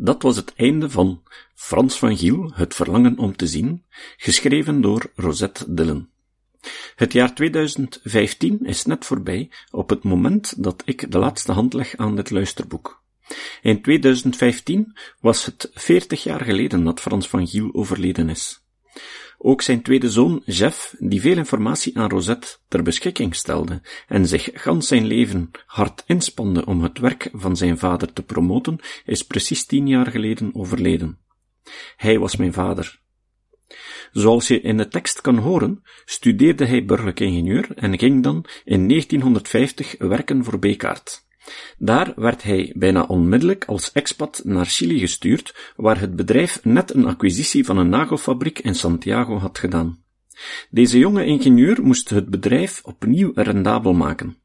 Dat was het einde van Frans van Giel, Het verlangen om te zien, geschreven door Rosette Dillon. Het jaar 2015 is net voorbij op het moment dat ik de laatste hand leg aan dit luisterboek. In 2015 was het 40 jaar geleden dat Frans van Giel overleden is. Ook zijn tweede zoon, Jeff, die veel informatie aan Rosette ter beschikking stelde en zich gans zijn leven hard inspande om het werk van zijn vader te promoten, is precies tien jaar geleden overleden. Hij was mijn vader. Zoals je in de tekst kan horen, studeerde hij burgerlijk ingenieur en ging dan in 1950 werken voor Bekaert. Daar werd hij bijna onmiddellijk als expat naar Chili gestuurd, waar het bedrijf net een acquisitie van een nagelfabriek in Santiago had gedaan. Deze jonge ingenieur moest het bedrijf opnieuw rendabel maken.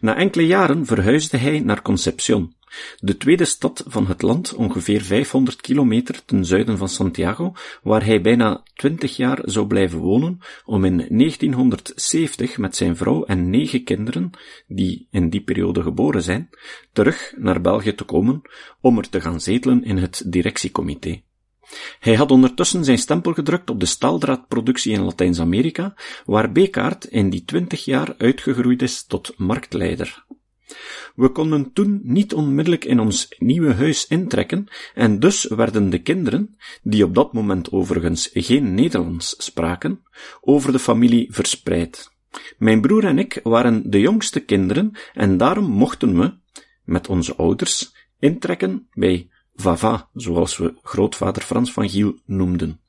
Na enkele jaren verhuisde hij naar Concepción, de tweede stad van het land, ongeveer 500 kilometer ten zuiden van Santiago, waar hij bijna twintig jaar zou blijven wonen, om in 1970 met zijn vrouw en negen kinderen, die in die periode geboren zijn, terug naar België te komen, om er te gaan zetelen in het directiecomité. Hij had ondertussen zijn stempel gedrukt op de staaldraadproductie in Latijns-Amerika, waar Bekaert in die twintig jaar uitgegroeid is tot marktleider. We konden toen niet onmiddellijk in ons nieuwe huis intrekken en dus werden de kinderen, die op dat moment overigens geen Nederlands spraken, over de familie verspreid. Mijn broer en ik waren de jongste kinderen en daarom mochten we, met onze ouders, intrekken bij Vava, zoals we grootvader Frans van Giel noemden.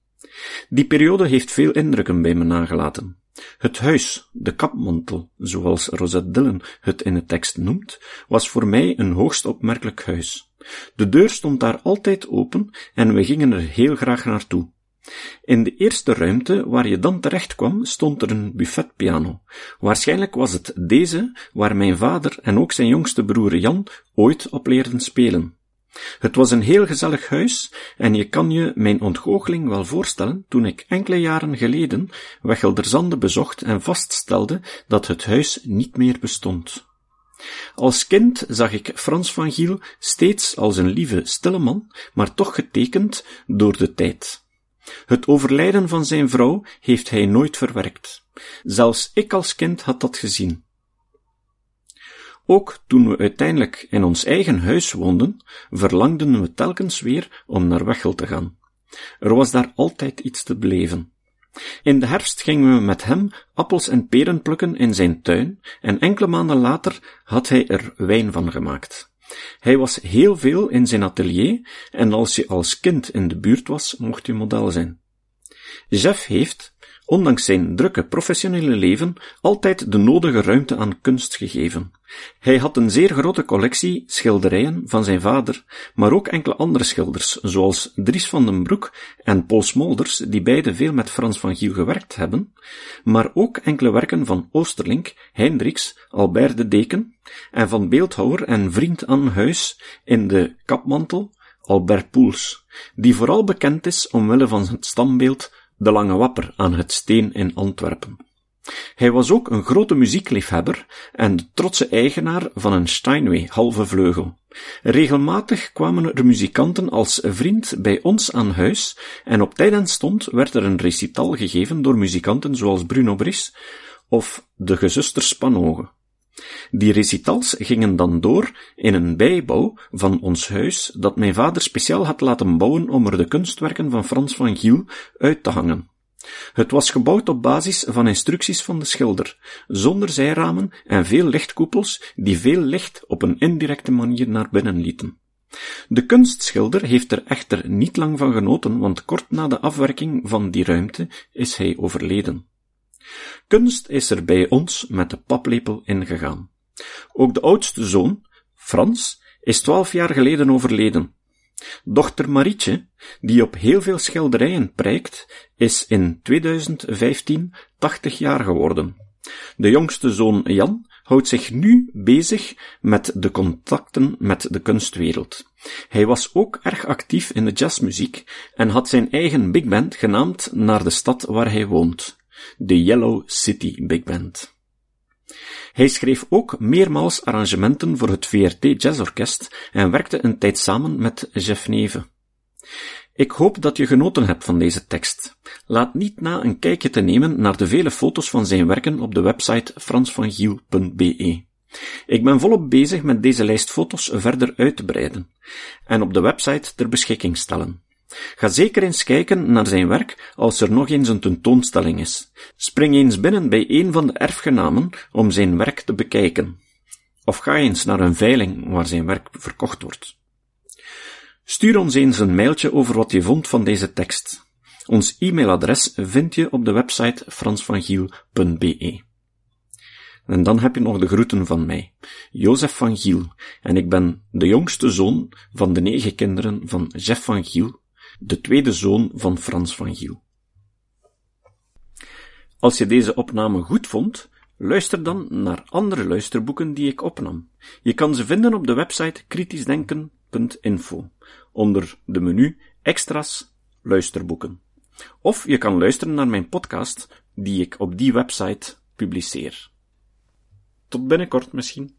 Die periode heeft veel indrukken bij me nagelaten. Het huis, de kapmantel, zoals Rosette Dillon het in de tekst noemt, was voor mij een hoogst opmerkelijk huis. De deur stond daar altijd open en we gingen er heel graag naartoe. In de eerste ruimte waar je dan terecht kwam, stond er een buffetpiano. Waarschijnlijk was het deze waar mijn vader en ook zijn jongste broer Jan ooit op leerden spelen. Het was een heel gezellig huis, en je kan je mijn ontgoocheling wel voorstellen toen ik enkele jaren geleden Wechelderzande bezocht en vaststelde dat het huis niet meer bestond. Als kind zag ik Frans van Giel steeds als een lieve, stille man, maar toch getekend door de tijd. Het overlijden van zijn vrouw heeft hij nooit verwerkt. Zelfs ik als kind had dat gezien. Ook toen we uiteindelijk in ons eigen huis woonden, verlangden we telkens weer om naar Wechel te gaan. Er was daar altijd iets te beleven. In de herfst gingen we met hem appels en peren plukken in zijn tuin, en enkele maanden later had hij er wijn van gemaakt. Hij was heel veel in zijn atelier, en als je als kind in de buurt was, mocht je model zijn. Jeff heeft, ondanks zijn drukke professionele leven, altijd de nodige ruimte aan kunst gegeven. Hij had een zeer grote collectie schilderijen van zijn vader, maar ook enkele andere schilders, zoals Dries van den Broek en Paul Smolders, die beide veel met Frans van Giel gewerkt hebben, maar ook enkele werken van Oosterlink, Hendricks, Albert de Deken, en van beeldhouwer en vriend aan huis in de kapmantel, Albert Poels, die vooral bekend is omwille van het stambeeld de Lange Wapper aan het Steen in Antwerpen. Hij was ook een grote muziekliefhebber en de trotse eigenaar van een Steinway halve vleugel. Regelmatig kwamen er muzikanten als vriend bij ons aan huis en op tijd en stond werd er een recital gegeven door muzikanten zoals Bruno Bris of de gezusters Panoge. Die recitals gingen dan door in een bijbouw van ons huis dat mijn vader speciaal had laten bouwen om er de kunstwerken van Frans van Giel uit te hangen. Het was gebouwd op basis van instructies van de schilder, zonder zijramen en veel lichtkoepels die veel licht op een indirecte manier naar binnen lieten. De kunstschilder heeft er echter niet lang van genoten, want kort na de afwerking van die ruimte is hij overleden. Kunst is er bij ons met de paplepel ingegaan. Ook de oudste zoon, Frans, is twaalf jaar geleden overleden. Dochter Marietje, die op heel veel schilderijen prijkt, is in 2015 80 jaar geworden. De jongste zoon Jan houdt zich nu bezig met de contacten met de kunstwereld. Hij was ook erg actief in de jazzmuziek en had zijn eigen big band genaamd naar de stad waar hij woont, de Yellow City Big Band. Hij schreef ook meermaals arrangementen voor het VRT Jazzorkest en werkte een tijd samen met Jeff Neve. Ik hoop dat je genoten hebt van deze tekst. Laat niet na een kijkje te nemen naar de vele foto's van zijn werken op de website fransvangiel.be. Ik ben volop bezig met deze lijst foto's verder uit te breiden en op de website ter beschikking stellen. Ga zeker eens kijken naar zijn werk als er nog eens een tentoonstelling is. Spring eens binnen bij een van de erfgenamen om zijn werk te bekijken. Of ga eens naar een veiling waar zijn werk verkocht wordt. Stuur ons eens een mailtje over wat je vond van deze tekst. Ons e-mailadres vind je op de website fransvangiel.be. En dan heb je nog de groeten van mij, Jozef van Giel, en ik ben de jongste zoon van de negen kinderen van Jeff van Giel, de tweede zoon van Frans van Giel. Als je deze opname goed vond, luister dan naar andere luisterboeken die ik opnam. Je kan ze vinden op de website kritischdenken.info, onder de menu Extras luisterboeken. Of je kan luisteren naar mijn podcast, die ik op die website publiceer. Tot binnenkort misschien.